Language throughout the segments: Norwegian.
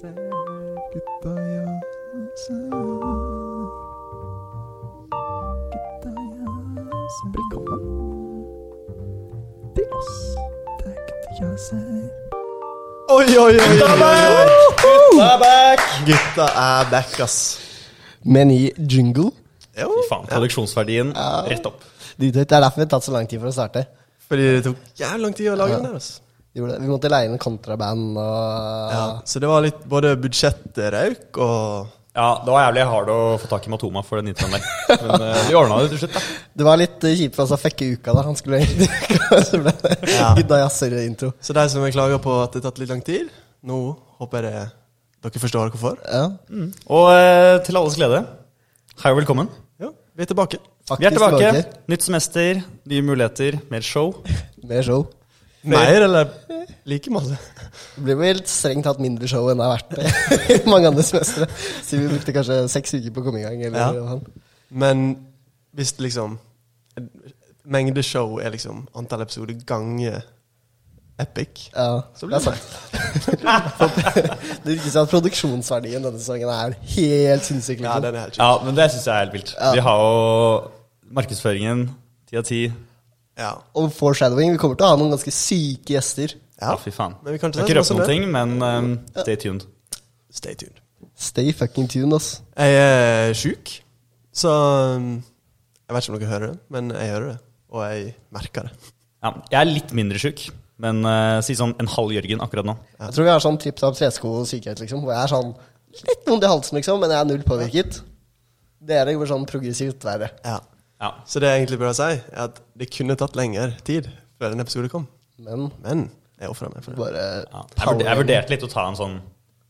jazzer, gutta jazzer. Gutta jazzer. Velkommen til oss. Det er gutta jazzer. Oi, oi, oi! Gutta er back! Gutta er back, ass. Med ny jingle. Jo. Fy faen, produksjonsverdien rett opp. Det er derfor det har tatt så lang tid for å starte. Fordi det tok jævlig lang tid å lage den der. ass. Det gjorde det. Vi måtte leie inn kontraband og Ja, så det var litt både budsjettrauk og Ja, det var jævlig hard å få tak i Matoma for den introen der. Men eh, vi ordna det til slutt, da. Det var litt uh, kjipt for oss å fucke uka da. Han skulle egentlig Så ble det Ja. Jazzer-intro. Så de som klager på at det har tatt litt lang tid, nå håper jeg dere forstår hvorfor. Ja, Og uh, til alles glede, hei og velkommen. Ja, vi er tilbake. Vi er tilbake. Nytt semester, nye muligheter, mer show. Mer show. Mer eller like masse? Det blir vel strengt tatt mindre show enn det har vært i mange andre semestre. Siden vi brukte kanskje seks uker på å komme i gang. Eller Ja. Men hvis liksom Mengde show er liksom antall episoder ganger epic. Ja, Så blir det sant. det virker som at produksjonsverdien denne sesongen er helt sinnssyk. Ja, Liksom. Ja, men det syns jeg er helt vilt. Ja. Vi har jo markedsføringen ti av ti. Ja. Og foreshadowing. Vi kommer til å ha noen ganske syke gjester. Ja, ja. fy faen. Men vi kan ikke røpt noen ting, men um, stay tuned. Stay tuned. Stay fucking tuned, ass. Jeg er sjuk, så um, Jeg vet ikke om dere hører det, men jeg hører det. Og jeg merker det. Ja, jeg er litt mindre sjuk, men uh, si sånn en halv Jørgen akkurat nå. Jeg tror vi har sånn tripp av tresko sykehet, liksom. Hvor jeg er sånn litt vondt i halsen, liksom, men jeg er null påvirket. Dere går sånn progressivt verre. Ja. Ja. Så det jeg egentlig burde si, er at det kunne tatt lengre tid før en episode kom. Men Men jeg ofra meg for det. bare Ja. Jeg, jeg vurderte litt å ta en sånn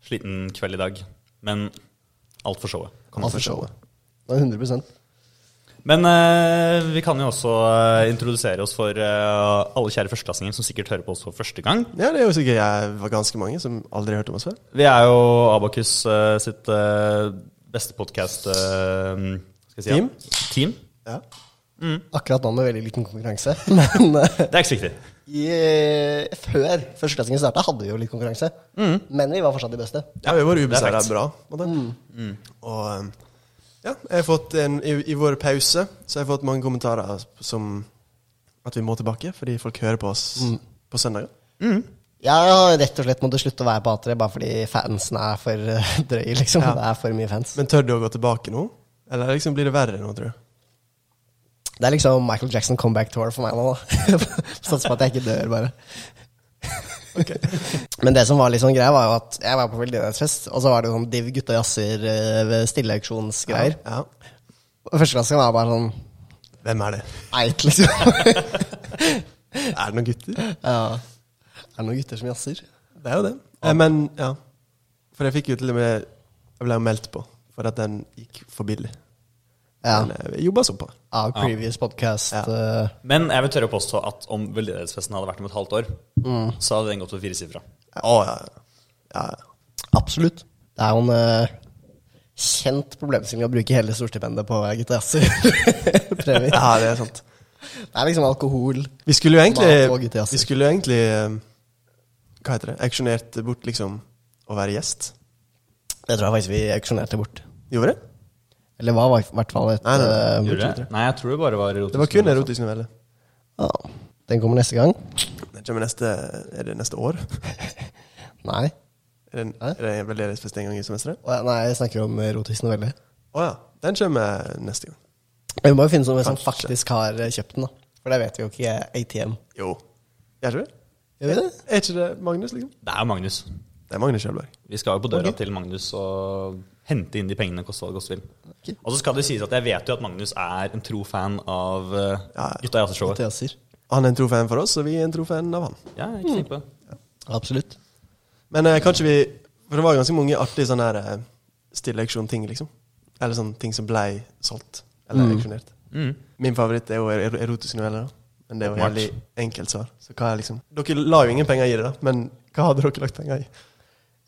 sliten kveld i dag, men alt for showet. Alt for showet. Det er 100% Men uh, vi kan jo også uh, introdusere oss for uh, alle kjære førsteklassinger som sikkert hører på oss for første gang. Ja, det er jo sikkert jeg var ganske mange som aldri hørte om oss før. Vi er jo Abakus sitt beste podkast-team. jeg si ja? Team? Team. Mm. Akkurat nå med veldig liten konkurranse. Men eh, Det er ikke så viktig. i, eh, før førsteklassingen starta, hadde vi jo litt konkurranse. Men vi var fortsatt de beste. Ja, vi var ubeseira bra. Mm. en. Og um, ja, jeg har fått en, i, I vår pause så har jeg fått mange kommentarer som at vi må tilbake, fordi folk hører på oss på søndager. Jeg har rett og slett måttet slutte å være på A3 bare fordi fansen er for eh, drøye, liksom. Ja. Det er for mye fans. Men tør du å gå tilbake nå? Eller liksom blir det verre nå, tror du? Det er liksom Michael Jackson comeback tour for meg nå. Satser på at jeg ikke dør, bare. Men det som var litt sånn greia, var jo at jeg var på veldedighetsfest, og så var det jo sånn Div gutta jazzer eh, stilleauksjonsgreier. Ja. Og førsteklassen var bare sånn Hvem er det? eit, liksom. Er det noen gutter? ja. Er det noen gutter som jazzer? Det er jo det. Ja. men ja. For jeg fikk jo til og med Jeg ble jo meldt på for at den gikk for billig. Ja. Eh, jobba så på det. Av previous podcast. Ja. eh, Men jeg vil tørre å påstå at om veldedighetsfesten hadde vært om et halvt år, så hadde den gått for firesifra. sifra ja. ja. ja. absolutt. Det er jo en uh, kjent problemstilling å bruke hele storstipendet på jazzer-premier. Ja, det er sant. Det er liksom alkohol. Vi skulle jo egentlig. Vi skulle jo egentlig eh, Hva heter det? Auksjonert bort liksom å være gjest. Det tror jeg faktisk vi auksjonerte bort. Gjorde det? Eller var i hvert fall et Nei, nei, eh, Gjorde det? Nei, jeg tror det bare var erotisk. Det var kun erotisk novelle. ja. Den kommer neste gang? Den kommer neste Er det neste år? Nei. Er det, er det veldedighetsfest en gang i semesteret? Å, ja, nei, jeg snakker om erotisk novelle. Å ja. Den kommer neste gang. Vi må jo finne noen som Kanskje. faktisk har eh, kjøpt den, da. For det vet vi jo ikke. ATM. Jo. Gjør ikke det? Gjør vi det? Er ikke det Magnus, liksom? Det er Magnus. Det er Magnus Kjølberg. Vi skal jo på døra til Magnus og hente inn de pengene koste hva det koste vil. Ok. Og så skal det sies at jeg vet jo at Magnus er en tro fan av uh, Ja, ja. Gutta i Jazzershowet. Han er en tro fan for oss, og vi er en tro fan av han. Ja, ikke tenk på det. Absolutt. Men eh, kanskje vi For det var ganske mange artige sånne her eh, stilleauksjon-ting, liksom. Eller sånne ting som ble solgt. Eller Mm. auksjonert. Mm. Min favoritt er jo er erotiske noveller. da. Men det er jo Åpenbart. jævlig enkelt svar. Så hva er liksom Dere la jo ingen penger i det, da. Men hva hadde dere lagt penger i?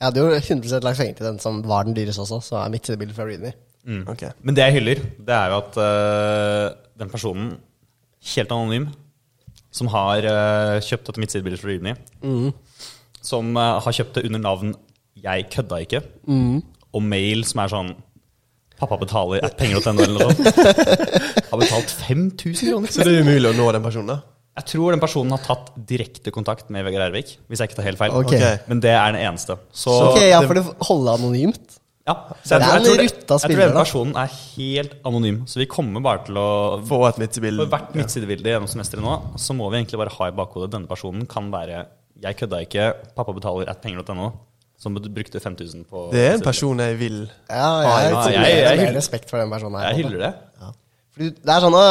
Jeg hadde jo 100 lagt penger til den som var den dyreste også, så er mitt bilde fra Readme. Mm. Okay. Men det jeg hyller, det er jo at uh, den personen, helt anonym, som har uh, kjøpt dette midtsidebildet fra Readme, Mm. som uh, har kjøpt det under navn 'jeg kødda ikke', og mail som er sånn 'pappa betaler at penger.no' eller noe sånt, har betalt 5000 kroner. Så det er umulig å nå den personen, da? Jeg tror den personen har tatt direkte kontakt med Vegard Ervik, hvis jeg ikke tar helt feil. Okay. Ok. Men det er den eneste. Så, Ok, ja, for det holder anonymt. ja, så jeg, jeg, er tror- jeg, jeg tror den personen er helt anonym. Så vi kommer bare til å Få et midtsidebilde. For hvert midtsidebilde gjennom semesteret nå, så må vi egentlig bare ha i bakhodet denne personen kan være 'jeg kødda ikke, pappa betaler at penger.no', som brukte 5000 på Det er en person jeg vil Ja, Ja, jeg, ja, jeg, jeg- jeg- har mer respekt for den personen her. Jeg hyller det. Fordi det er sånn å,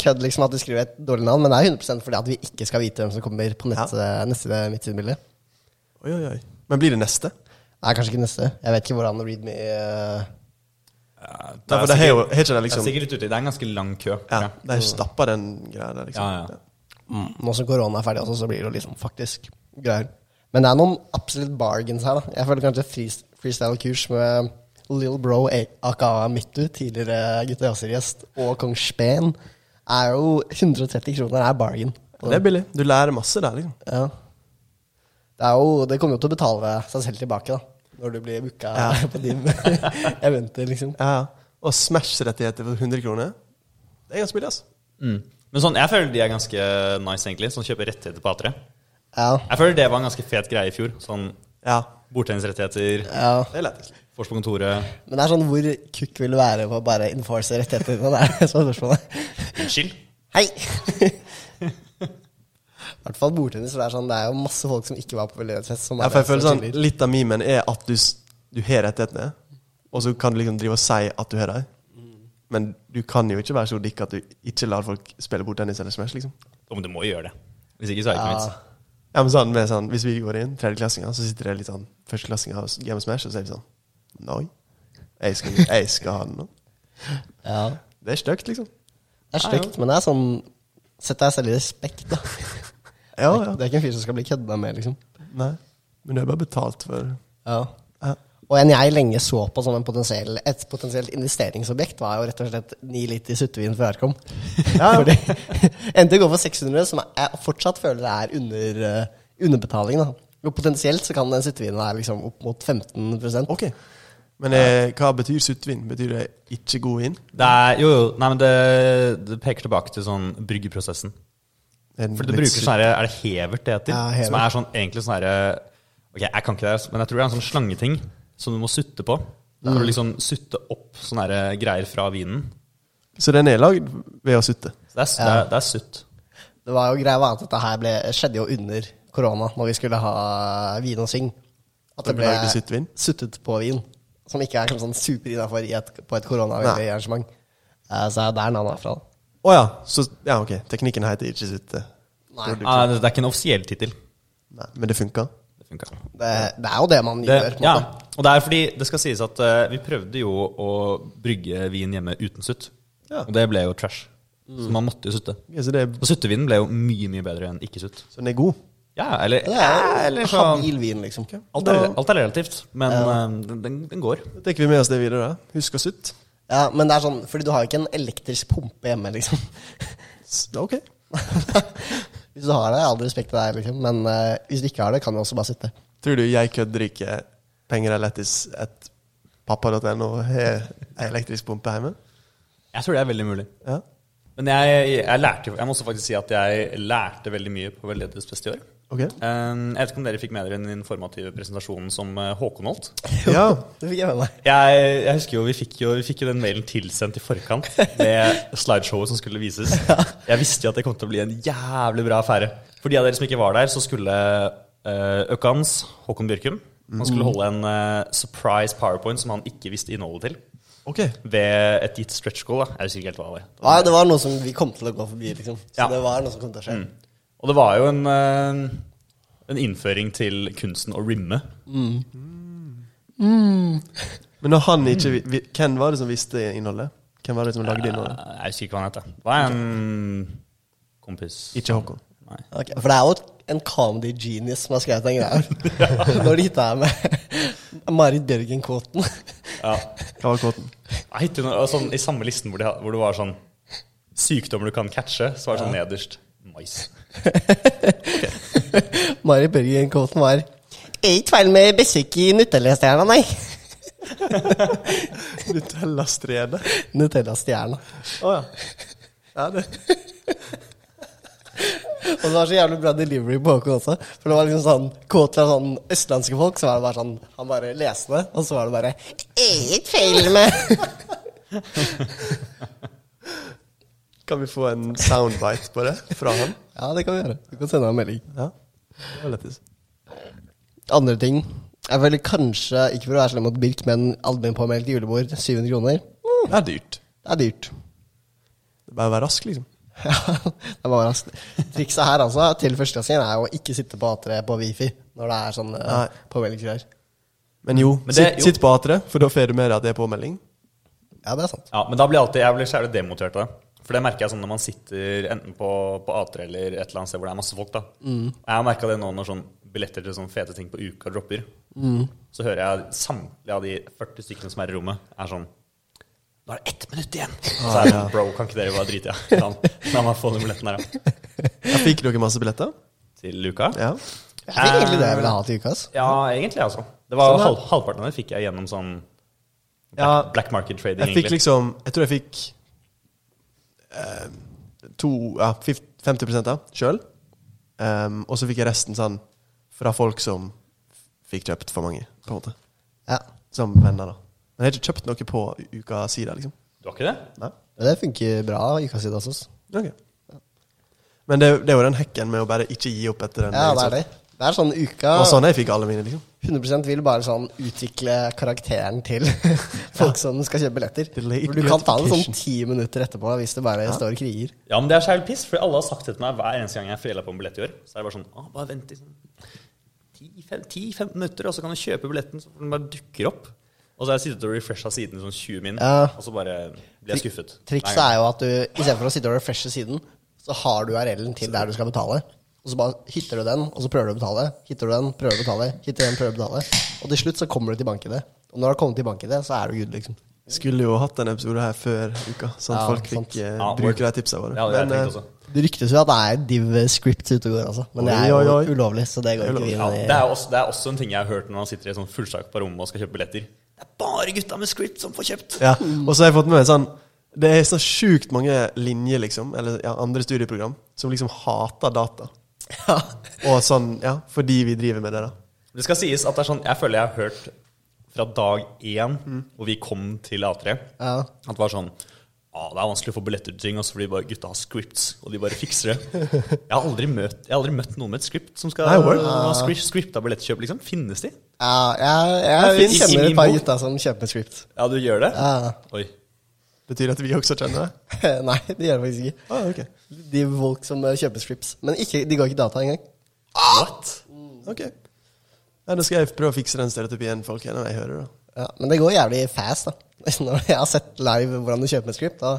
kødd liksom at du skriver et dårlig navn, men det er 100% fordi at vi ikke skal vite hvem som kommer på nett, neste midtsidebilde. Oi, oi, oi. Men blir det neste? Nei, kanskje ikke neste. Jeg vet ikke hvordan readme uh, ja, for det har jo har ikke det er liksom sikkert uti. Det er en ganske lang kø. Ja, Ja. de stappa den greia der, liksom. Ja, ja. Nå som korona er ferdig, også, så blir det liksom faktisk greier. Men det er noen absolutt bargains her. da Jeg føler kanskje freestyle-kurs med Lill Bro, aka Mittu, tidligere Gutta Jazzer-gjest, og Kong Spen, er jo 130 kroner er bargain. Det er billig. Du lærer masse der, liksom. Ja. Det, er jo, det kommer jo til å betale seg selv tilbake, da. Når du blir booka Ja. på din eventer, liksom. Ja, ja. Og Smash-rettigheter for 100 kroner. Det er ganske billig, altså. Mm. Men sånn, jeg føler de er ganske nice, egentlig. Sånn kjøper rettigheter på A3. Ja. Jeg føler det var en ganske fet greie i fjor. Sånn Ja, bordtennisrettigheter, ja. det er lettest. Vors på kontoret. Men det er sånn hvor kukk vil du være på å bare enforce rettighetene? Det er det som er spørsmålet. Unnskyld. Hei! I hvert fall bordtennis. Det sånn, det er jo masse folk som ikke var på veldedighetshets. Ja, for jeg føler sånn. Litt av memen er at du, du har rettighetene, og så kan du liksom drive og si at du har dem. Men du kan jo ikke være så dikk at du ikke lar folk spille bordtennis eller Smash, liksom. Ja, Men du må jo gjøre det. Hvis ikke så er det ikke Ja. vits. Ja, men sånn, med sånn, Hvis vi går inn, tredjeklassinger, så sitter det litt sånn førsteklassinger og Game Smash, og så er de sånn Nei, jeg skal, jeg skal ha den nå. Ja. Det er stygt, liksom. Det er stygt, men det er sånn Sett deg selv i respekt, da. Ja, ja. Det er ikke en fyr som skal bli kødda med, liksom. Nei. Men du er bare betalt for Ja. ja. Og en jeg lenge så på som en potensiell, et potensielt investeringsobjekt, var jo rett og slett 9 liter suttevin før jeg kom. Ja. Fordi endte å gå for 600, som jeg fortsatt føler er under, eh, underbetaling. da. Og potensielt så kan den suttevinen være liksom opp mot 15% Ok. Men eh, hva betyr suttvin? Betyr det ikke god vin? Det er, jo, jo, nei, men det, det peker tilbake til sånn bryggeprosessen. For du bruker sånn herre Er det hevert det heter? Ja, hevert. Som er sånn egentlig sånn herre Ok, jeg kan ikke det, men jeg tror det er en sånn slangeting som du må sutte på. Da kan du liksom sutte opp sånne herre greier fra vinen. Så den er lagd ved å sutte? Så det er, det er, det er sutt. Det var jo greia var at dette her ble, skjedde jo under korona, når vi skulle ha vin og syng. At det ble suttet på vin. Som ikke er sånn super innafor på et koronaarrangement. Uh. Eh, Så er det der navnet er fra. Å ja. Så, ja, ok. Teknikken heter ikke sutte. Nei. Ah, det, det er ikke en offisiell tittel. Men det funka. Det funka. Det, det er jo det man Det, gjør. på ja, måte. og det er fordi det skal sies at uh, vi prøvde jo å brygge vin hjemme uten sutt. Ja. Og det ble jo trash. Så man måtte jo sutte. Ja, så, det Og suttevinen ble jo mye, mye bedre enn ikke-sutt. så den er god? Ja, eller, Det ja, er eller jo sånn habil vin, liksom. alt er, alt er relativt, men ja. den, den, den går. Da tenker vi med oss det videre. da. Husk å sutte. Ja, men det er sånn, fordi du har jo ikke en elektrisk pumpe hjemme, liksom. Ok. Hvis du har det, all respekt til deg, liksom. Men uh, hvis du ikke har det, kan du også bare sitte. Tror du jeg kødder ikke penger er lettis at pappa.no har elektrisk pumpe hjemme? Jeg tror det er veldig mulig. Ja. Men jeg, jeg lærte jo Jeg må også faktisk si at jeg lærte veldig mye på Veldedighetsfest i år. Ok. Eh, Jeg vet ikke om dere fikk med dere den informative presentasjonen som eh, Håkon holdt? Ja. Det fikk jeg med meg. Jeg, jeg husker jo vi, fikk jo vi fikk jo den mailen tilsendt i forkant med slideshowet som skulle vises. Jeg visste jo at det kom til å bli en jævlig bra affære. For de av dere som ikke var der, så skulle uh, Økans, Håkon Bjørkum, han skulle holde en eh, surprise powerpoint som han ikke visste innholdet til. Okay. Ved et gitt stretch goal. da. Jeg husker ikke helt hva det var. Nei, det var noe som vi kom til å gå forbi, liksom. Så Ja. det var noe som kom til å skje. Og det var jo en, eh, en innføring til kunsten å rimme. Men når han ikke vi- Hvem var det som visste innholdet? Hvem var det som lagde innholdet? Eh, Jeg husker ikke hva han het. Det var en kompis. Ikke Håkon. Nei. Okay, For det er jo en comedy genius som har skrevet den greia her. Når de hitta her med Marit Bjørgen-kåten. Ja. Hva var kåten? Sånn, I samme listen hvor, de, hvor det var sånn Sykdommer du kan catche, så var det sånn nederst Mais. Marit Børgen-kvoten var Er ikke feil med besøk i Nutella-stjerna, nei. Nutella-strede. Nutella-stjerna. Å ja. Ja, det Og det var så jævlig bra delivery på Håkon også. For det var liksom sånn Kåt fra sånn østlandske folk, så var det bare sånn Han bare leste det, og så var det bare ikke feil med Kan vi få en soundbite på det fra han? Ja, det kan vi gjøre. Du kan sende ham en melding. Ja. Det var lættis. Andre ting. Jeg føler kanskje, ikke for å være slem mot Birk, men allmennpåmeldt julebord 700 kroner. Det er dyrt. Det er dyrt. Det er bare å være rask, liksom. Ja, det er bare rask. Trikset her altså, til førsteklassingen er å ikke sitte på A3 på Wifi når det er sånn uh, påmeldingsgreier. Men jo, Men det- sitt, jo. sitt på A3, for da får du med deg at det er påmelding. Ja, det er sant. Ja, men da blir alltid, jeg blir så jævlig demotivert av det. For det merker jeg sånn når man sitter enten på, på A3 eller et eller annet sted hvor det er masse folk. da. Mm. Jeg har merka det nå når sånn billetter til sånne fete ting på uka dropper. Så hører jeg samtlige av de 40 stykkene som er i rommet, er sånn Nå er det ett minutt igjen! Så er det sånn, Bro, kan ikke dere bare drite i det? Ja. La meg få den billetten her, da. Jeg fikk dere masse billetter? Til uka? Ja. Jeg fikk egentlig det jeg ville ha til uka. Ja, egentlig, altså. Det var Sånn, halv, Halvparten av det fikk jeg gjennom sånn black, Ja, black market trading. Jeg fikk egentlig. liksom Jeg tror jeg fikk to, ja, 50 da, sjøl. Um, og så fikk jeg resten sånn fra folk som fikk kjøpt for mange, på en måte. Ja. Som venner, da. Men jeg har ikke kjøpt noe på uka-sida, liksom. Du har ikke det? Nei. Men det funker bra uka siden hos oss. Okay. Men det, det er jo den hekken med å bare ikke gi opp etter den. Ja, det er det. Det er sånn uka Og sånn jeg fikk alle mine, liksom. 100% vil bare sånn utvikle karakteren til folk som skal kjøpe billetter. For du kan ta det sånn ti minutter etterpå hvis det bare står og kriger. Ja, men det er så jævlig piss, for alle har sagt det til meg hver eneste gang jeg frela på en billett i år. Så er det bare sånn ah, bare vent i sånn 10-15 minutter, og så kan du kjøpe billetten, så den bare dukker opp. Og så har jeg sittet og refresha siden i sånn 20 min, Ja. og så bare blir jeg skuffet. Trikset er jo at du istedenfor å sitte og refreshe siden, så har du URL-en til der du skal betale. Og så bare hitter du den, og så prøver du å betale. Hitter du den, prøver å betale. Hitter den, prøver å betale. Og til slutt så kommer du til bank-ID. Og når du har kommet til bank-ID, så er du good, liksom. Skulle jo hatt en episode her før uka, sånn at Ja, folk sant. fikk eh, Ja, bruke de tipsa våre. Ja, det Men, eh. Det ryktes jo at det er div script ute og går, altså. Men det er jo oi, oi. ulovlig, så det går ikke Ja, inn i. det, er også, det er også en ting jeg har hørt når man sitter i sånn fullsak på rommet og skal kjøpe billetter. Det er bare gutta med script som får kjøpt. Ja, og så har jeg fått med sånn Det er så sjukt mange linjer, liksom, eller ja, andre studieprogram, som liksom hater data. Ja. Og sånn, ja, fordi vi driver med det, da. Det skal sies at det er sånn, jeg føler jeg har hørt fra dag én, Mm. hvor vi kom til A3, Ja. at det var sånn ah, det er vanskelig å få billetter til ting, også fordi bare gutta har scripts, og de bare fikser det. Jeg har aldri møtt, har aldri møtt noen med et script som skal ha script, scripta billettkjøp. Liksom. Finnes de? Ja, jeg, jeg, jeg kjenner et par gutter gutta som kjøper script. Ja, du gjør det? Ja. Oi. Betyr det at vi også kjenner det? Nei, det gjør det faktisk ikke. Ah, okay. De folk som eh, kjøper strips. Men ikke, de går ikke data engang. What? Ok. Ja, da skal jeg prøve å fikse den stereotypien folk gjennom jeg hører da. Ja, men det går jævlig fast, da. Når jeg har sett live hvordan du kjøper et script, da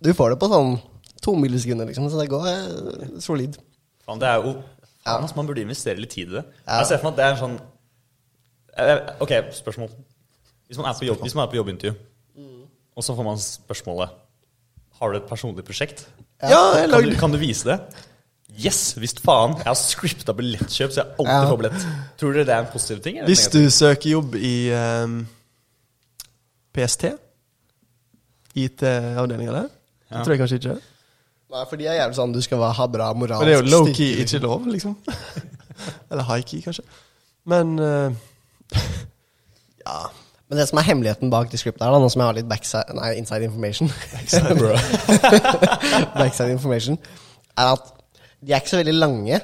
Du får det på sånn to millisekunder, liksom, så det går eh, solid. Faen, det er jo Ja. Altså, Man burde investere litt tid i det. Ja. Jeg ser for meg at det er en sånn Ok, spørsmål. Hvis man er på, jobb, hvis man er på jobbintervju, og så får man spørsmålet Har du et personlig prosjekt? Ja, jeg Kan du, kan du vise det? Yes, visst faen. Jeg har scripta billettkjøp, så jeg alltid Ja. får billett. Tror dere det er en positiv ting? eller Hvis du søker jobb i um, PST, IT-avdelinga der, Ja. tror jeg kanskje ikke det. Nei, for de er gjerne sånn du skal ha bra moralsk Men det er jo low-key ikke lov, liksom. Eller high-key, kanskje. Men uh, Ja. Men det som er hemmeligheten bak de scriptene, her, da, nå som jeg har litt backside, nei, inside information Backside information Er at de er ikke så veldig lange,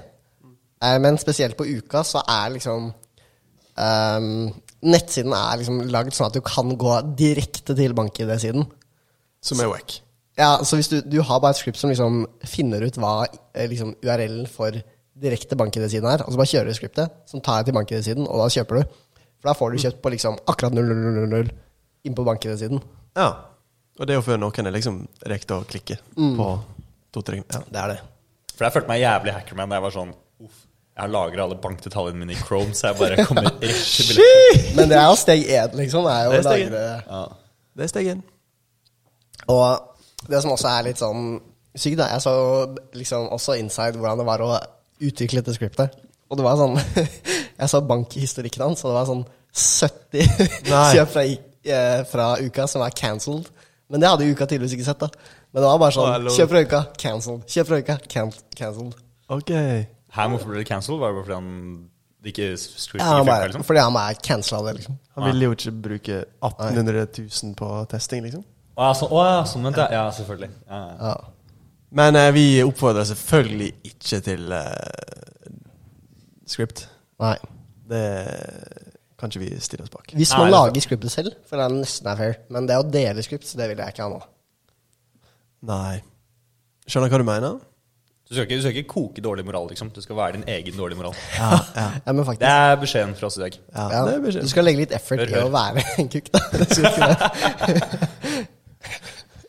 eh, men spesielt på uka så er liksom um, Nettsiden er liksom lagd sånn at du kan gå direkte til bank-ID-siden. Som er wack. Ja, så hvis du, du har bare et script som liksom finner ut hva eh, liksom, URL-en for direkte bank-ID-siden er, og så bare kjører du scriptet, som tar deg til bank-ID-siden, og da kjøper du. For da får du kjøpt på liksom akkurat 0000 inn på bank-ID-siden. Ja. Og det er jo før noen er liksom rekt å klikke på to-tre ja. Det er det. For jeg følte meg jævlig hackerman da jeg var sånn Uff, jeg har lagra alle bankdetaljene mine i Chrome, så jeg bare kommer rett til billetten. Men det er jo steg én, liksom. Er jo Det er steg lagre Ja. Det er steg én. Og det som også er litt sånn sykt, da Jeg så liksom også inside hvordan det var å utvikle dette scriptet. Og det var sånn Jeg så bankhistorikken hans, og det var sånn 70 kjøp fra, eh, fra uka som er cancelled. Men det hadde uka tydeligvis ikke sett, da. Men det var bare sånn. Kjøp fra uka, cancelled. Kjøp fra uka, can cancelled. Ok. Her hvorfor ble det cancelled? Var det bare fordi han det ikke script Ja, han liksom? fordi han er cancella det, liksom. Han ville jo ikke bruke 1800 000 på testing, liksom. Å ja, så, å, ja, sånn mente jeg. Ja, selvfølgelig. Ja, ja. Ja. Men eh, vi oppfordrer selvfølgelig ikke til eh, script. Nei. Det kan ikke vi stille oss bak. Hvis man er lager scriptet selv, for det er nesten er fair. Men det å dele script, det vil jeg ikke ha nå. Nei. Skjønner hva du mener? Du, skal ikke, du skal ikke koke dårlig moral, liksom. Du skal være din egen dårlige moral. Ja, ja. Ja, men faktisk. Det er beskjeden fra oss i dag. ja, Ja, det er du skal legge litt effort Hør, i å være en kukk, da.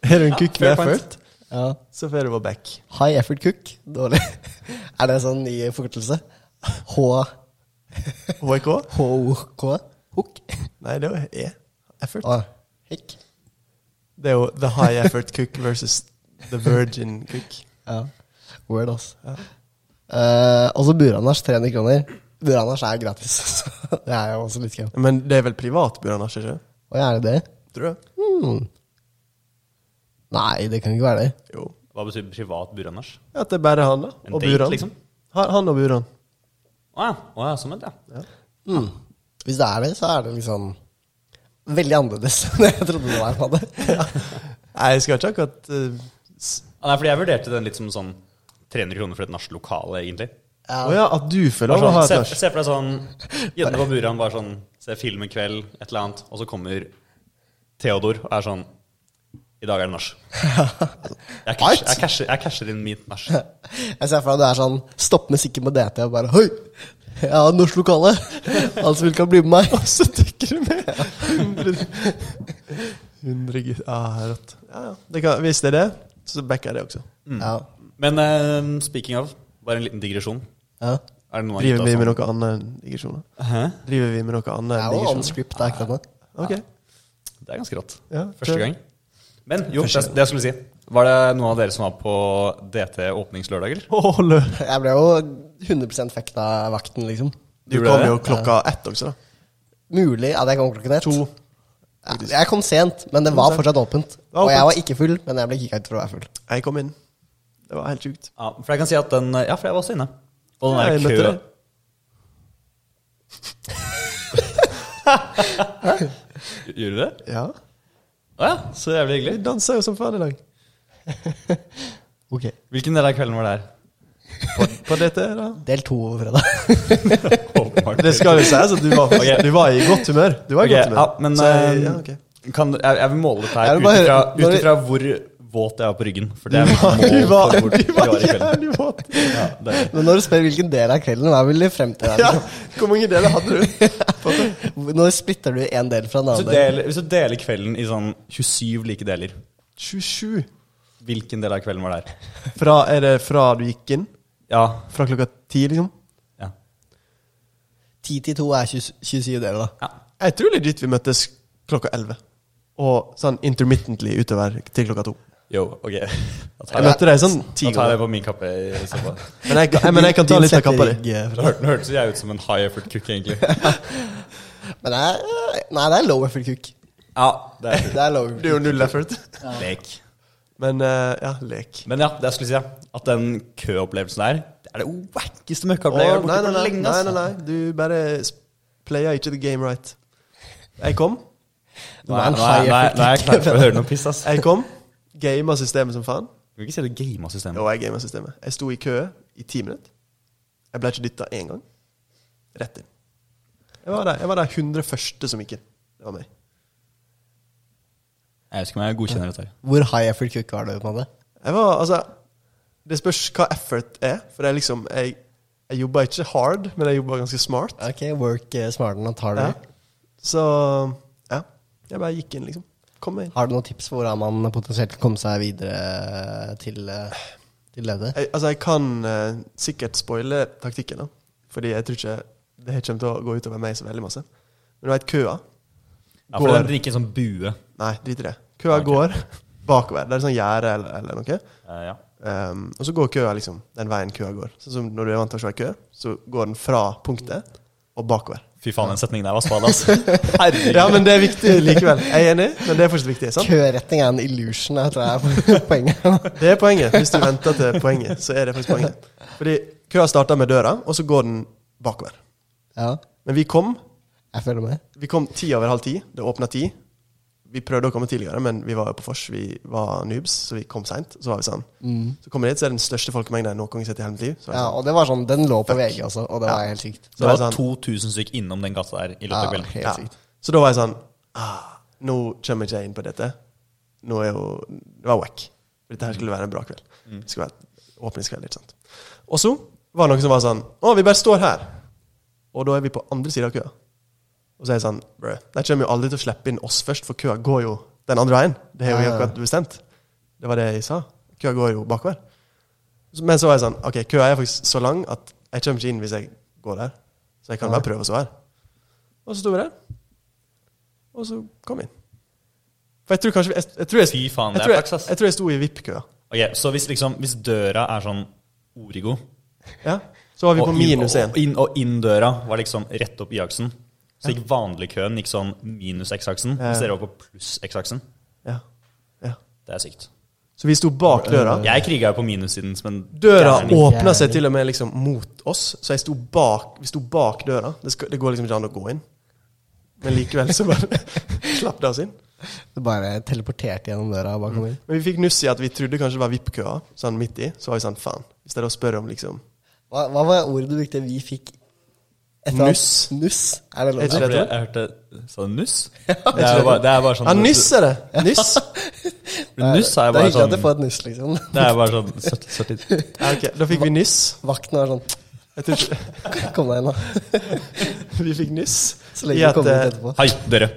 Er du en kukk med effort, Ja. så får du vår back. High effort cook. Dårlig. Er det en sånn ny forkortelse? H... HK? HOK? Hook? Nei, det er jo E. Effort. Ah. Det er jo the high effort cook versus the virgin cook. Ja. Word, altså. Uh, og så Buranasj, 300 kroner. Buranasj er gratis, det er jo også litt gøy. Men det er vel privat Buranasj, ikke Og er det det? Tror du? Hmm. Nei, det kan ikke være det. Jo. Hva betyr privat burannasj? At det er bare han, da. En Og date, Buran. liksom? Han og Buran. Å ja. Å ja, sånn ja. ja. Mm. Hvis det er det, så er det liksom veldig annerledes enn jeg trodde det var. på det. Nei, jeg skal ikke akkurat uh, Ah, nei, fordi jeg vurderte den litt som sånn 300 kroner for et nachlokale, egentlig. Å ja, at du føler sånn, å ha Sånn, et se, se for deg sånn Gjennom på Buran bare sånn Se film en kveld, et eller annet, og så kommer Theodor og er sånn I dag er det nach. Jeg casher, jeg, casher, jeg casher inn mitt nach. Jeg ser for meg at det er sånn Stopp musikken på DT og bare Hoi! Jeg har norsk lokale! Alle som vil, kan bli med meg. Og så dykker du med! 100 gutter. Ah, rått. Ja, ja. Det kan, hvis det er det, så backer jeg det også. Ja. Men eh, speaking of, bare en liten digresjon. ja. Er det noen Driver vi med noe annet enn digresjoner? Driver vi med noe annet Det enn er jo digresjoner? unscript akkurat nå. Det er ganske rått. Ja, Første gang. Men jo, det, det jeg skulle si Var det noen av dere som var på DT åpningslørdager? eller? Jeg ble jo 100 fekta av vakten, liksom. Du kom jo klokka ett også, da. Mulig at jeg kom klokken ett. To. Ja, jeg kom sent, men det var fortsatt åpent. var Og jeg var ikke full, men jeg ble kicka ut for å være full. Jeg kom inn. Det var helt sjukt. Ja, for jeg kan si at den Ja, for jeg var også inne. Og den der møtte. Gjorde du det? Ja. Å ja, så jævlig Vi hyggelig. dansa jo som faen i dag. Ok. Hvilken del av kvelden var det her? På, på dette, da. Del to fredag. Det skal jo sies at du var, okay. du var i godt humør. Du var i okay, godt humør. ja, men, Så eh, ja, okay. Kan, jeg, jeg vil måle dette her ut ifra hvor våt jeg var på ryggen. For det er mitt Du var, for hvor du vi var var jævlig våt. Ja, det. Men når du spør hvilken del av kvelden, hva vil du frem til? Ja. Hvor mange deler hadde du? Når splitter du en del fra en Hvis annen du, del? deler, hvis du deler kvelden i sånn 27 like deler, 27. hvilken del av kvelden var der? Fra, er det fra du gikk inn? Ja. Fra klokka ti, liksom? ja. 10 til 2 er 20, 27 deler, da. Jeg tror legit vi møttes klokka elleve. Og sånn intermittently utover til klokka to. Jo, ok. Da Jeg tar jeg, møtte deg sånn ti da tar jeg på min kappe i så fall. Men jeg, kan- men jeg kan ta litt av kappa di. eh, hørte- hørtes jeg ut som en high effort cook, egentlig. Men det er, nei, det er low effort cook. Ja, det er Det er low Det er jo null effort. lek. Men uh, ja, lek. Men ja, det jeg skulle si, ja. At den køopplevelsen der, det er det wackeste møkkaopplegget jeg har vært borti på lenge. nei, nei, nei. Du bare player ikke the game right. Jeg kom, Nå er, nå, er, nå, er, nå er jeg klar for å høre noe piss, ass. jeg kom, gama systemet som faen. Du kan ikke si det gamer systemet. Jo, jeg gamer systemet. Jeg sto i kø i ti minutter. Jeg ble ikke dytta én gang. Rett inn. Jeg var der, jeg var der 101. som gikk inn. Det var meg. Jeg husker meg, jeg godkjenner dette. her. Hvor high effort cook var du? på det? Jeg var, altså Det spørs hva effort er. For det er liksom Jeg, jeg jobba ikke hard, men jeg jobba ganske smart. Ok, work uh, smarten og tar det. Ja. Så ja. Jeg bare gikk inn, liksom. Kom meg inn. Har du noen tips for hvordan man potensielt kan komme seg videre til, uh, til leder? Jeg, altså, jeg kan uh, sikkert spoile taktikken, da. Fordi jeg tror ikke det kommer til å gå utover meg så veldig masse. Men du veit køa? Ja, for den Går drikker sånn bue. Nei, drit i det. Køa okay. går bakover. Det er sånn gjerde eller, eller noe. Uh, ja. Um, og så går køa liksom den veien køa går. Sånn som når du er vant til å se kø, så går den fra punktet og bakover. Fy faen, den setningen der var spad, altså. Herregud. Ja, men det er viktig likevel. Jeg er enig, men det er fortsatt viktig. sant? Køretting er en illusion, jeg tror jeg er poenget. Det er poenget. Hvis du venter til poenget, så er det faktisk poenget. Fordi køa starter med døra, og så går den bakover. Ja, Men vi kom jeg føler meg. Vi kom ti over halv ti. Det åpna ti. Vi prøvde å komme tidligere, men vi var jo på Fors. Vi var noobs, så vi kom seint. Så var vi sånn. Så kommer vi dit, så er det den største folkemengden jeg noen gang har sett i hele mitt liv. Så var Ja, sånn, og det var sånn, Den lå på. VG altså. og det var helt sykt. så Det var var sånn, 2000 stykk innom den gata der i løpet av kvelden. helt ja. Så da var jeg sånn ah, Nå kommer ikke jeg inn på dette. Nå er jo Det var wack. For Dette her skulle være en bra kveld. Det skulle være åpningskveld. ikke sant? Og så var det noen som var sånn Å, vi bare står her. Og da er vi på andre sida av køa. Og så er jeg sånn Brø, de kommer jo aldri til å slippe inn oss først, for køa går jo den andre veien. Det har jo Ja, akkurat bestemt. Det var det jeg sa. Køa går jo bakover. Men så var jeg sånn Ok, køa er faktisk så lang at jeg kommer ikke inn hvis jeg går der. Så jeg kan bare prøve å stå her. Og så sto vi der. Og så kom vi inn. For jeg tror kanskje Jeg, jeg, tror, jeg, Fy faen, jeg, det er jeg, jeg tror jeg sto i VIP-køa. Ok, Så hvis, liksom, hvis døra er sånn Origo Ja. Så var vi på minus og, én. inn, og inn døra var liksom rett opp Y-aksen. Så gikk vanlig køen gikk sånn minus X-aksen, Ja. så dere var på pluss X-aksen. Ja. ja. Det er sykt. Så vi sto bak døra. Jeg kriga jo på minussiden Men en Døra åpna seg til og med liksom mot oss, så jeg sto bak, vi sto bak døra. Det, skal, det går liksom ikke an å gå inn. Men likevel så bare slapp det oss inn. Det bare teleporterte gjennom døra bakom bare. Men vi fikk nuss i at vi trodde kanskje det var VIP-køa, sånn midt i. Så var vi sånn, faen. Hvis å spør om liksom Hva, hva var ordet du brukte? Vi fikk Nuss. Nuss? Er det lov Er fordi jeg, jeg hørte Sa du nuss? Det er jo bare, det er bare sånn Ja, nuss er det! Nuss. Nuss er Det er bare hyggelig sånn at du får et nuss, liksom. Det er bare sånn 70, 70. Ja, ok, Da fikk vi nyss. Vakten var sånn Jeg Kom deg inn, da. Vi fikk nyss Så lenge du at kommer ut eh, etterpå. Hei, dere.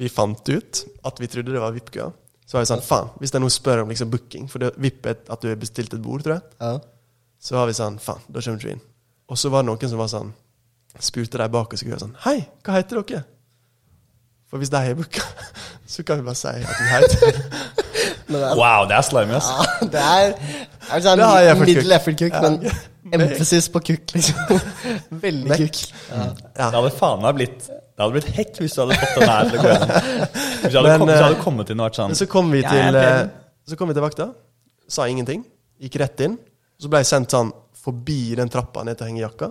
vi fant ut at vi trodde det var VIP-køa. Så var vi sånn, faen, hvis det er noen spør om liksom booking, for det, VIP er at du har bestilt et bord, tror jeg, Ja. Så var vi sånn, faen, da kommer du inn. Og så var det noen som var sånn, spurte de bak oss og sånn, hei, hva heter dere? For hvis de har booka, så kan vi bare si at vi heter er, Wow, det er slimy, ass. ja, det er, er sånn middel effort kukk, Ja. men emphasis på kukk, liksom. Veldig kukk. Ja. Ja. Det hadde faen meg blitt Det hadde blitt hekk hvis du hadde fått den her til å gå gjennom. Hvis du hadde, Men, kom, hvis du eh, hadde kommet inn og vært sånn Men så kom vi til, eh, så kom vi til vakta, sa ingenting, gikk rett inn. Så ble jeg sendt sånn forbi den trappa ned til hengejakka.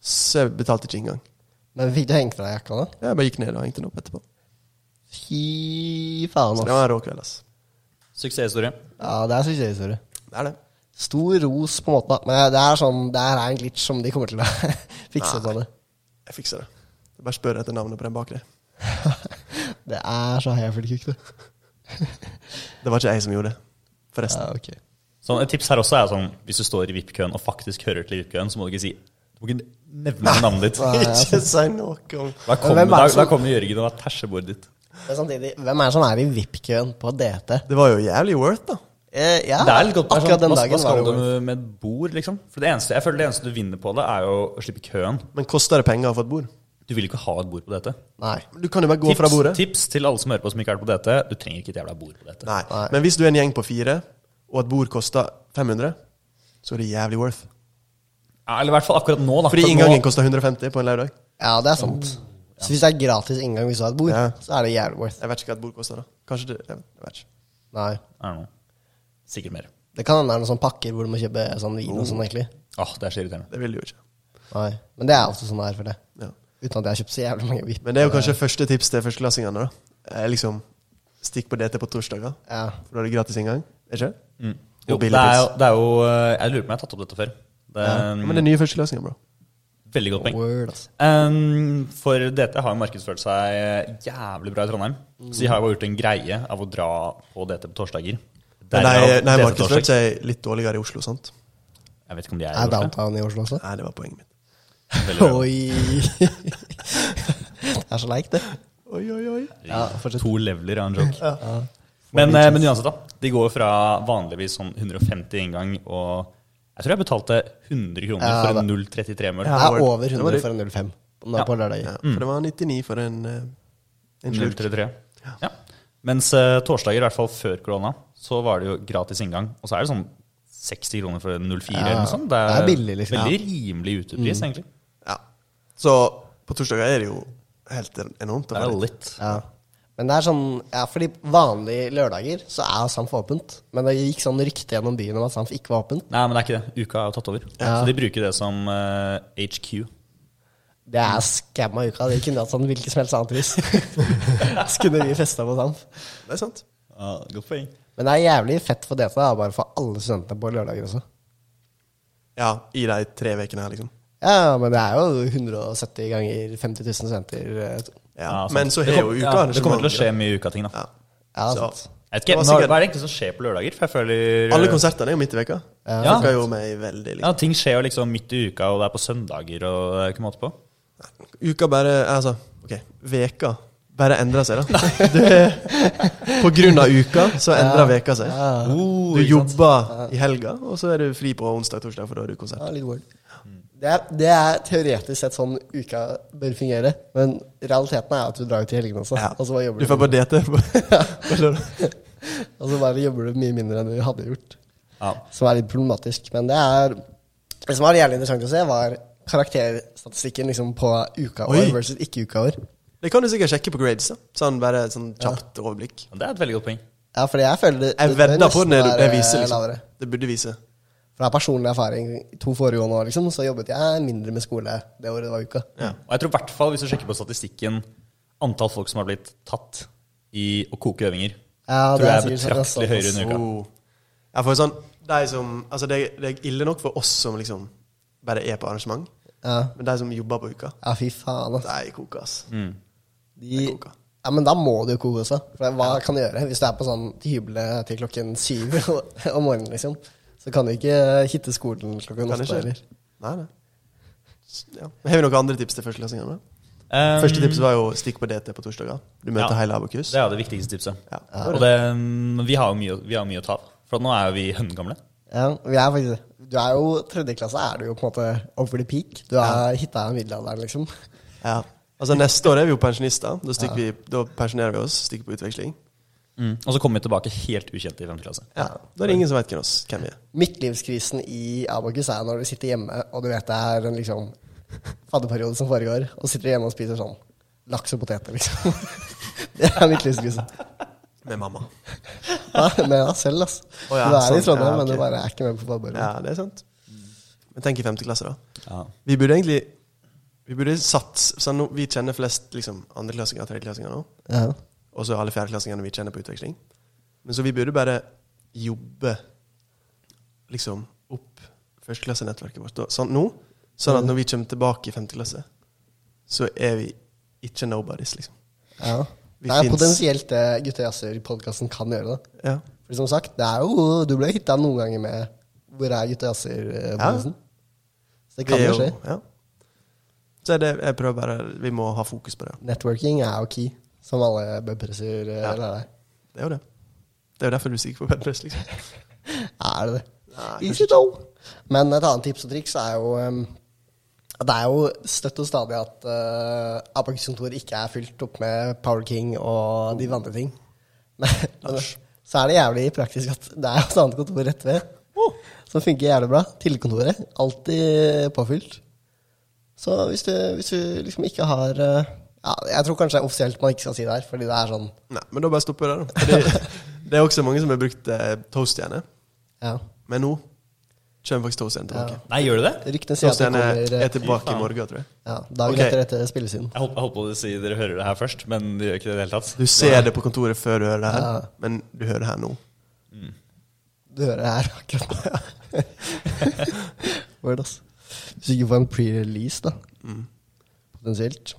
Så jeg betalte ikke engang. Men fikk du hengt deg jakka, da? Jeg bare gikk ned og hengte den opp etterpå. Fy faen, Så det var en rå kveld, ass. Suksesshistorie. Ja, det er suksesshistorie. Det er det. Stor ros, på en måte. Men det er sånn, det her er en glitch som de kommer til å fikse Nei. på det. Jeg fikser det. Jeg bare spør etter navnet på den bakre. Det er så heavy kukk, det. Det var ikke jeg som gjorde det, forresten. Ja, ok. Sånn, et tips her også er sånn hvis du står i VIP-køen og faktisk hører til VIP-køen, så må du ikke si Du må ikke nevne navnet ditt. Nei, ikke si noe om Da kommer, er kommer Jørgen og har bordet ditt. Men samtidig, hvem er det som er i VIP-køen på DT? Det var jo jævlig worth, da. Eh, ja, Det er litt godt akkurat sånn, den dagen hva skal du med et bord, liksom? For det eneste, Jeg føler det eneste du vinner på det, er jo å slippe køen. Men koster det penger å få et bord? Du vil ikke ha et bord på dette. Nei. Du kan jo bare gå fra bordet. tips til alle som hører på som ikke er på dette. Du trenger ikke et jævla bord på dette. Nei. Nei. Men hvis du er en gjeng på fire, og et bord kosta 500, så er det jævlig worth. Ja, eller i hvert fall akkurat nå, da. Fordi inngangen nå, kosta 150 på en lørdag. Ja, det er sant. Så hvis det er gratis inngang hvis du har et bord, Ja. så er det jævlig worth. Jeg vet ikke hva et bord koster, da. Kanskje det Jeg vet ikke. Nei. Er noe. Sikkert mer. Det kan hende det er noen sånne pakker hvor du må kjøpe sånn vin og sånn, egentlig. Åh, det er så irriterende. Det vil du jo ikke. Nei. Men det er ofte sånn det er for det. Ja. Uten at jeg har kjøpt så jævlig mange VIP. Men det er jo kanskje første tips til førsteklassingene. da. Er liksom Stikk på DT på torsdager, Ja. for da er det gratis inngang. Er ikke det? Mm. Jo, det er, jo, det er jo eh, Jeg lurer på om jeg har tatt opp dette før. Det Ja. Men det er nye førsteløsninger, bro. Veldig godt poeng. Um, for DT har jo markedsført seg jævlig bra i Trondheim. Så de har jo gjort en greie av å dra på DT på torsdager. Der nei, nei markedsført seg litt dårligere i Oslo, sant? Jeg vet ikke om de er i Er Oslo. downtown i Oslo også? Nei, det var poenget mitt. Oi! det er så leik, det. Oi, oi, oi. Ja. To leveler av en joke. Men, eh, men uansett, da. De går fra vanligvis sånn 150 inngang og Jeg tror jeg betalte 100 kroner Ja, for en 033-møl. Ja. er over Det var 100 det. for en 05 nå Ja. på lørdag. Ja, for det var 99 for en, eh, en 033. Ja. Mens uh, torsdager, i hvert fall før korona, så var det jo gratis inngang. Og så er det sånn 60 kroner for en 04 Ja, eller noe sånt. Det det er billig, liksom. Veldig rimelig utepris, egentlig. Ja. Så på torsdager er det jo helt enormt. Det er litt. Ja. Men det er sånn Ja, fordi vanlige lørdager så er Samf åpent. Men det gikk sånn rykte gjennom byen om at Samf ikke var åpent. Nei, men det er ikke det. Uka er jo tatt over. Ja. Så de bruker det som uh, HQ. Det er skamma, uka. De kunne hatt sånn hvilket som helst annet vis. Så kunne vi festa på Samf. Det er sant. Ja, Godt poeng. Men det er jævlig fett for da, bare for alle studentene på lørdager også. Ja, i de tre ukene her, liksom. Ja, men det er jo 170 ganger 50 000 studenter. Ja. Ja. Men så har jo jo ja, uka Det kommer til å skje mye uka-ting, da. Ja. Ja, Så- sant. Jeg vet ikke, hva, er det egentlig som skjer på lørdager? For jeg føler Alle konsertene er jo midt i veka. Ja. Fucka jo meg veldig. Ja, Liksom. Ting skjer jo liksom midt i uka, og det er på søndager, og det er ikke måte på. Uka bare Altså, ok, veka bare endrer seg, da. Det, på grunn av uka så endrer veka seg. Ja, Du jobber i helga, og så er du fri på onsdag torsdag, for da har du konsert. ja litt. Det det er teoretisk sett sånn uka bør fungere, men realiteten er at du drar ut i helgene også. Ja. Og så bare jobber Du får bare det på. Og så bare jobber du mye mindre enn du hadde gjort. Ja. Som er litt problematisk. Men det er Det som var jævlig interessant å se, var karakterstatistikken liksom på ukaår Oi. versus ikke-ukaår. Det kan du sikkert sjekke på grades. da Sånn bare sånn kjapt overblikk. Det er et veldig godt poeng. Ja, fordi jeg føler det, Jeg det vedder på den, det, det viser, liksom. lavere. Det burde vise. Fra personlig erfaring i to foregående år liksom, så jobbet jeg mindre med skole det året det var uka. Ja. Og jeg tror i hvert fall, hvis du sjekker på statistikken, antall folk som har blitt tatt i å koke øvinger, Ja, tror jeg er betraktelig sånn, høyere enn uka. Oh. Ja, for sånn, de som, altså det, det er ille nok for oss som liksom bare er på arrangement, Ja. men de som jobber på uka, ja, fy faen, ass. de koker, ass. Mm. De, koker. ja, men da må du jo koke også. For hva kan du gjøre hvis du er på sånn hyble til klokken syv om morgenen, liksom? Så kan du ikke hitte skolen klokken åtte heller. Nei, nei. Ja. Har vi noen andre tips til førsteklassingene? Um, Første tips var jo stikk på DT på torsdager. Du møter Ja. hele Abokus. Det er det viktigste tipset. Ja. Og det, mm, vi, har jo mye, vi har mye å ta av. For nå er jo vi høngamle. Ja, vi er faktisk. Du er jo tredje klasse, er du jo på en måte over the peak. Du har hitta middelalderen, liksom. Ja. Altså Neste år er vi jo pensjonister. Da, ja. vi, da pensjonerer vi oss, stikker på utveksling. Og så kommer vi tilbake helt ukjente i 5. klasse. Ja. Da er det ingen som vet hvem, oss, hvem vi er. Midtlivskrisen i Abakus er når du sitter hjemme, og du vet det er en liksom fadderperiode som foregår, og sitter hjemme og spiser sånn laks og poteter, liksom. Det er midtlivskrisen. Med mamma. Ja, med deg selv, altså. Oh, ja, du er i sånn. Trondheim, Ja, men du bare er ikke med på fadderperioden. Ja, det er sant. Men tenk i femte klasse, da. Ja. Vi burde egentlig Vi burde satt sånn, Vi kjenner flest liksom andreklassinger og tredjeklassinger nå. Ja. Og så alle fjerdeklassingene vi kjenner på utveksling. Men så vi burde bare jobbe liksom opp førsteklassenettverket vårt sånn nå. Sånn at når vi kommer tilbake i femte klasse, så er vi ikke nobodies, liksom. ja. Vi Det er finnes- potensielt det Gutter Jazzer-podkasten kan gjøre, da. Ja. For som sagt, det er jo Du ble hitta noen ganger med Hvor er Gutter Jazzer-podkasten? Så det kan jo skje. Ja. Så det, jeg prøver bare Vi må ha fokus på det. Networking er jo key, som alle bubpresser eh, Ja. lærer deg. Det er jo det. Det er jo derfor du stikker på bedpress, liksom. Er det det? Nei, Easy though. Men et annet tips og triks er jo um, Det er jo støtt og stadig at uh, Abakus kontor ikke er fylt opp med Power King og de andre ting. Men, så er det jævlig praktisk at det er et annet kontor rett ved som funker jævlig bra. Tilkontoret. Alltid påfylt. Så hvis du, hvis du liksom ikke har uh, ja, Jeg tror kanskje offisielt man ikke skal si det her, fordi det er sånn Nei, men da bare stopper vi der, da. Fordi det er også mange som har brukt eh, toastjerne. ja. Men nå kommer faktisk toastjerne tilbake. Ja. Nei, gjør du det? Ryktene sier at det Toastjerne kommer er uh, tilbake i morgen, tror jeg. ja, dagen Ok. etter dette spillesiden. Jeg holdt, jeg håper du sier si dere hører det her først, men de gjør ikke det i det hele tatt. Du ser det på kontoret før du hører det her, Ja. men du hører det her nå. Du hører det her akkurat nå. Word, ass. Hvis du ikke får en pre-release, da. Mm. Potensielt.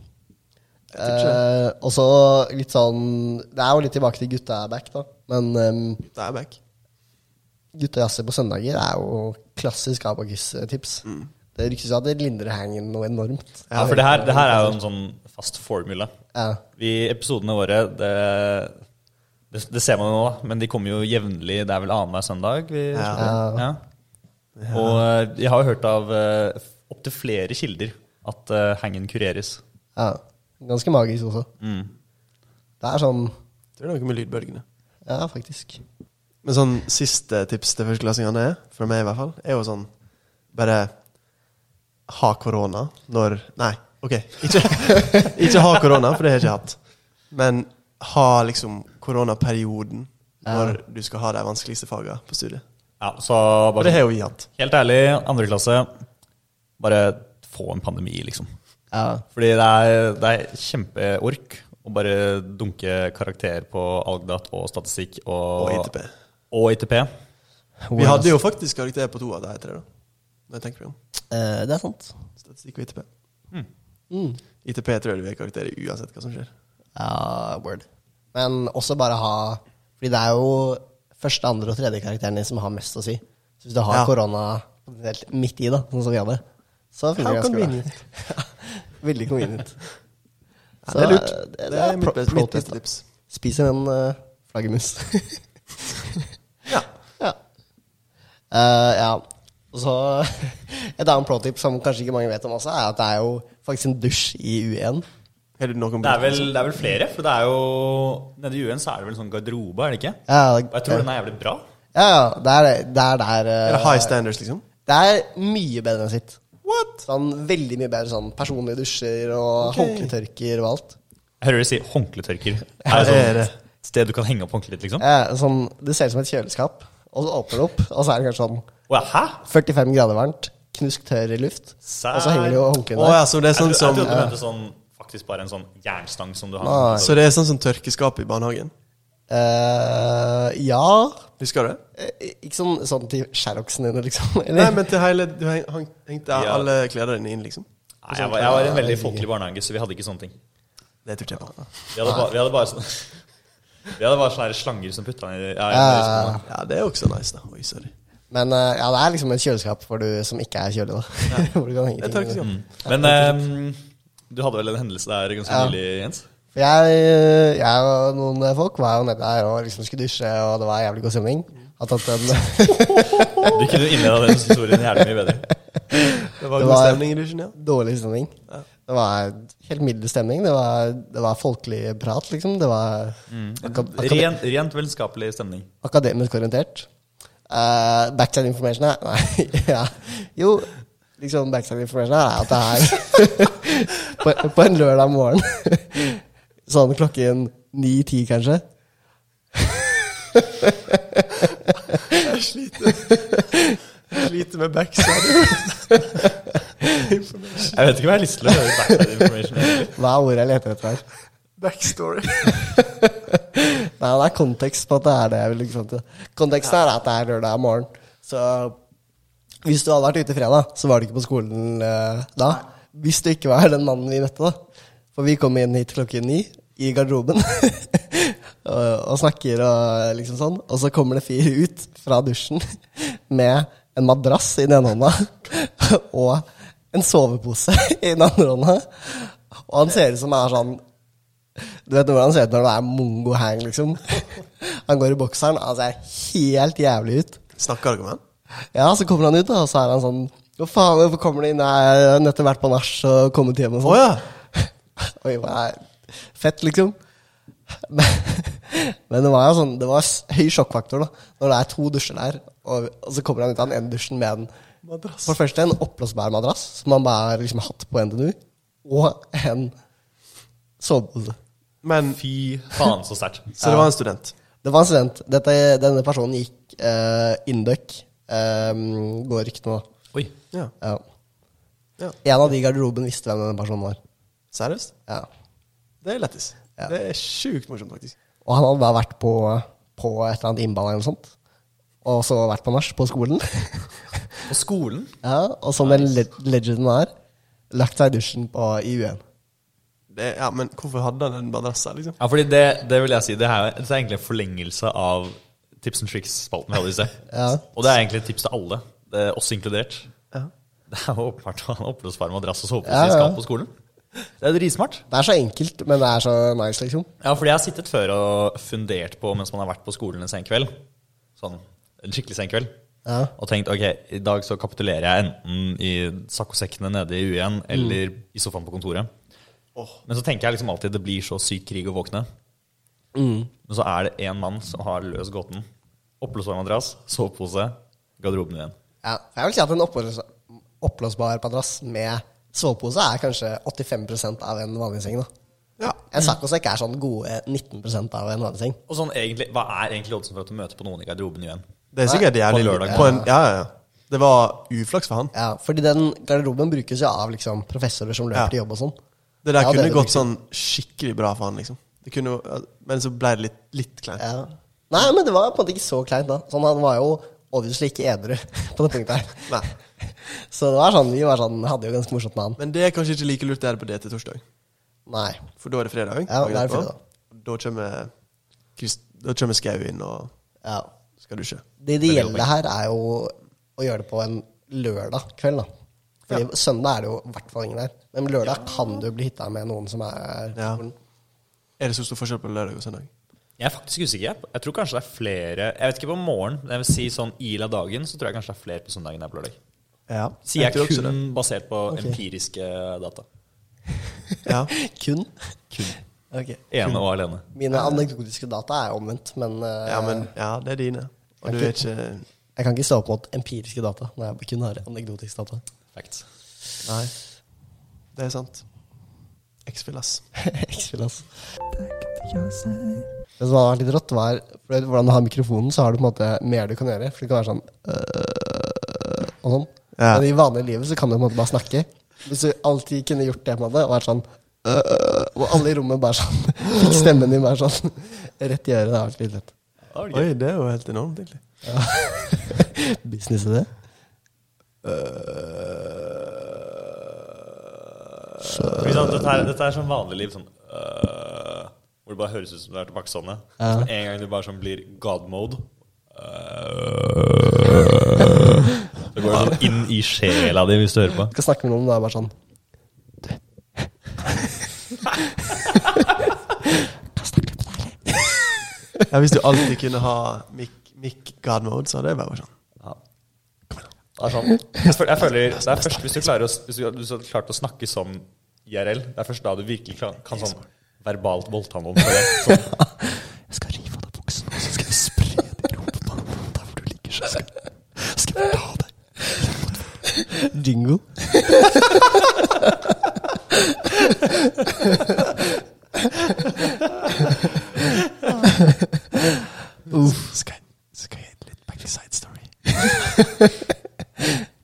Eh, og så litt sånn Det er jo litt tilbake til gutta er back, da. Men um, Det er back. gutta jazzer på søndager er jo klassisk Abakus-tips. Mm. Det ryktes jo at det lindrer hangen noe enormt. Ja, for det her, det her er jo en sånn fast formula. Ja. Vi, episodene våre det, det, det ser man jo nå, da, men de kommer jo jevnlig. Det er vel annenhver søndag? Vi, Ja. ja. Og vi jeg har jo hørt av uh, opptil flere kilder at uh, hangen kureres. ja. Ganske magisk også. Mm. Det er sånn Det er noe med lydbølgene. Ja, faktisk. Men sånn siste tips til førsteklassingene er, for meg i hvert fall, er jo sånn Bare ha korona når Nei, OK. Ikke, ikke ha korona, for det har jeg ikke hatt. Men ha liksom koronaperioden når du skal ha de vanskeligste fagene på studiet. Ja, så bare, for det har jo vi hatt. Helt ærlig, andre klasse, bare få en pandemi, liksom. Ja. Fordi det er, det er kjempeork å bare dunke karakter på Algdat og statistikk og, Og ITP. Og ITP. Vi hadde jo faktisk karakter på to av de tre, da. Når jeg tenker meg om. Eh, det er sant. Statistikk og ITP. Mm. ITP tror jeg du er karakter i uansett hva som skjer. Ja, word. Men også bare ha Fordi det er jo første, andre og tredje karakteren din som har mest å si. Så hvis du har Ja. korona midt i, da, sånn som vi hadde, så funker det How ganske bra. Veldig convenient. Så, det er lurt. Det, Det, er mitt pro mitt beste tips. Spiser en uh, flaggermus. Ja. ja. Uh, ja. Så Et annet pro tip som kanskje ikke mange vet om også, er at det er jo faktisk en dusj i U1. Har du Det er, vel, det er vel flere, for det er jo Nede i UN så er det vel en sånn garderobe, er det ikke? Ja, Og jeg tror den er jævlig bra. ja, ja, det er er der eh, Er det high standards, liksom? Det er mye bedre enn sitt. What? Sånn Veldig mye bedre sånn personlige dusjer og okay. håndkletørker og alt. Jeg hører du si håndkletørker. Er det sånn et sted du kan henge opp håndkleet liksom? Ja, sånn, det ser ut som et kjøleskap, og så åpner det opp, og så er det kanskje sånn hæ? 45 grader varmt, knusk tørr luft, Sær. og så henger det jo håndkleet der. ja, så det er sånn som jeg trodde du mente sånn faktisk bare en sånn jernstang som du har. Nei. Så det er sånn som tørkeskap i barnehagen? Eh, ja Husker du det? Eh, Ikke sånn, sånn til Sherroxen dine, liksom. Nei, men til hele Du hengte Ja. alle klærne dine inn, liksom? Nei, jeg, var, jeg var i en veldig folkelig barnehage, så vi hadde ikke sånne ting. Det tror jeg på. Vi hadde, ba, vi hadde bare sånne Vi hadde bare sånne slanger som putta ned ja, uh, ja, det er også nice, da. Oi, sorry. Men uh, ja, det er liksom et kjøleskap for du som ikke er kjølig, da. Hvor du kan henge ting. Mm. Men um, du hadde vel en hendelse der ganske Ja. nylig, Jens? For jeg, jeg og noen folk var jo nede der og liksom skulle dusje, og det var jævlig god stemning. Har tatt en Du kunne innleda den historien jævlig mye bedre. Det var Det god stemning i dusjen, ja. dårlig stemning. Det var helt middels stemning. Det var, det var folkelig prat, liksom. Det var akad Rent, rent vennskapelig stemning. akademisk orientert. Uh, backside information er Nei, ja. Jo, liksom backside information er at det er på, på en lørdag morgen Sånn klokken ni-ti, kanskje. Jeg sliter. Jeg sliter med backside. Jeg vet ikke om jeg har lyst til å høre backside information. Hva er ordet jeg leter etter her? Backstory. Nei, det er kontekst på at det er det jeg vil liksom til. Konteksten er at det er lørdag morgen. Så hvis du hadde vært ute fredag, så var du ikke på skolen eh, da. Hvis du ikke var den mannen vi møtte, da. For vi kom inn hit klokken ni i garderoben og, og snakker og liksom sånn. Og så kommer det fire ut fra dusjen med en madrass i den ene hånda og en sovepose i den andre hånda. Og han ser ut som er sånn du vet hvordan han ser ut når det er mongo hang, liksom. Han går i bokseren, han ser helt jævlig ut. Snakker du med han? Ja, så kommer han ut, da, og så er han sånn Hva faen, hvorfor kommer du inn? Jeg har nettopp vært på nach og kommet hjem og sånn. Oh, ja. Oi, hva er Fett, liksom. Men, men det var jo sånn Det var høy sjokkfaktor, da. Når det er to dusjer der, og, og så kommer han ut av den ene dusjen med en Madrass. For det første en oppblåsbar madrass, som han bare har liksom hatt på NTNU, og en sovepose. Men Fy faen, så sterkt. Så det var en student? Det var en student. Dette, denne personen gikk uh, Induc. Um, går ryktene, nå. Oi. Ja. Ja. Ja. En av de i garderoben visste hvem denne personen var. Seriøst? Ja. Det er lættis. Ja. Det er sjukt morsomt, faktisk. Og han hadde bare vært på, på et eller annet innball eller noe sånt. Og så vært på nach på skolen. På skolen? ja, og som den le legenden er, lagt seg i dusjen på i UN. Det, ja, Men hvorfor hadde han den madrass liksom? Ja, fordi det, det vil jeg si, det er, det er egentlig en forlengelse av tips and tricks-spalten vi hadde i sted. Ja. Og det er egentlig et tips til alle, det er oss inkludert. Ja. Det er jo åpenbart å ha en oppblåsbar madrass og sovepose Ja, ja. på skolen. Det er dritsmart. Det er så enkelt, men det er så nice, liksom. Ja, fordi jeg har sittet før og fundert på mens man har vært på skolen en sen kveld. Sånn en skikkelig sen kveld. Ja. Og tenkt ok, i dag så kapitulerer jeg enten i saccosekkene nede i U1 eller i sofaen på kontoret. Men så tenker jeg liksom alltid det blir så syk krig å våkne. Men så er det én mann som har løst gåten. Oppblåsbar madrass, sovepose, garderoben igjen. Ja, jeg vil si at en oppblås- oppblåsbar madrass med sovepose er kanskje 85% av en vanlig seng. da. Ja. En saccosekk er sånn gode 19% av en vanlig seng. Og sånn egentlig, Hva er egentlig oddsen for at du møter på noen i garderoben igjen? Det er sikkert jævlig På lørdag. På en, ja, ja, ja. Det var uflaks for han. Ja, fordi den garderoben brukes jo av liksom professorer som løper Ja. til jobb og sånn. Det der Ja, kunne det gått sånn skikkelig bra for han, liksom. Det kunne, men så ble det litt, litt kleint. Ja. Nei, men det var på en måte ikke så kleint da. Sånn, han var jo obviously ikke edru på det punktet her. Nei. Så det var sånn, vi var sånn, hadde jo ganske morsomt med han. Men det er kanskje ikke like lurt det er på det til torsdag. Nei. For da er det fredag. Ja, det er fredag. Da kommer, da kommer Skau inn og Ja. skal dusje. Det ideelle her er jo å gjøre det på en lørdag kveld, da. Fordi søndag er det jo i hvert fall ingen der. Men lørdag kan du bli hitta med noen som er Ja. Er det så stor forskjell på lørdag og søndag? Jeg er faktisk usikker. Jeg, jeg tror kanskje det er flere Jeg vet ikke på morgenen, men jeg vil si sånn ILA dagen, så tror jeg kanskje det er flere på søndagen enn på lørdag. Ja. Sier jeg jeg kun basert på okay. empiriske data. Ja. Kun? Kun. Ok. Ene og alene. Mine anekdotiske data er omvendt, men, eh, ja, men ja, det er dine. Og du er ikke jeg kan ikke stå opp mot empiriske data når jeg kun har anekdotiske data. Facts. Nei. Det er sant. X-Fill, ass. X-Fill, ass. Det som hadde vært litt rått, var for hvordan du har mikrofonen, så har du på en måte mer du kan gjøre. For det kan være sånn øh, og sånn. Ja. Men i vanlige livet så kan du på en måte bare snakke. Hvis du alltid kunne gjort det på en måte, og vært sånn øh, Og alle i rommet bare sånn fikk stemmen din bare sånn rett i øret. Det har vært litt lett. Oi, det er jo helt enormt, egentlig. Business i det. Sant? Dette, er, dette er sånn vanlig liv. Sånn, øh, hvor det bare høres ut som du er tilbakestående. Ja. Så en gang du bare sånn blir god mode uh, Så går det sånn inn i sjela di hvis du hører på. Skal snakke med noen, og det er bare sånn Ja, hvis du alltid kunne ha mic, mic god mode, så hadde det vært sånn. Det er sånn jeg føler, jeg føler Det er først hvis du klarer å, hvis du, hvis du har klart å snakke som IRL, det er først da du virkelig kan, kan sånn verbalt voldta noen. For det. Sånn, Jeg skal rive av deg buksen, og så skal jeg spre det i rumpa. Der hvor du ligger, så skal skal jeg ta deg. jingle. Skal jeg, skal jeg gi litt backside story?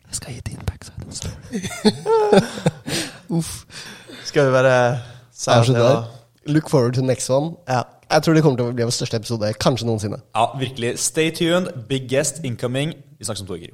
Jeg skal gi din backside story. Skal vi bare si at det der. Look forward to the next one. Ja. Jeg tror det kommer til å bli vår største episode kanskje noensinne. ja, virkelig. Stay tuned. Big guest incoming. Vi snakkes om to uker.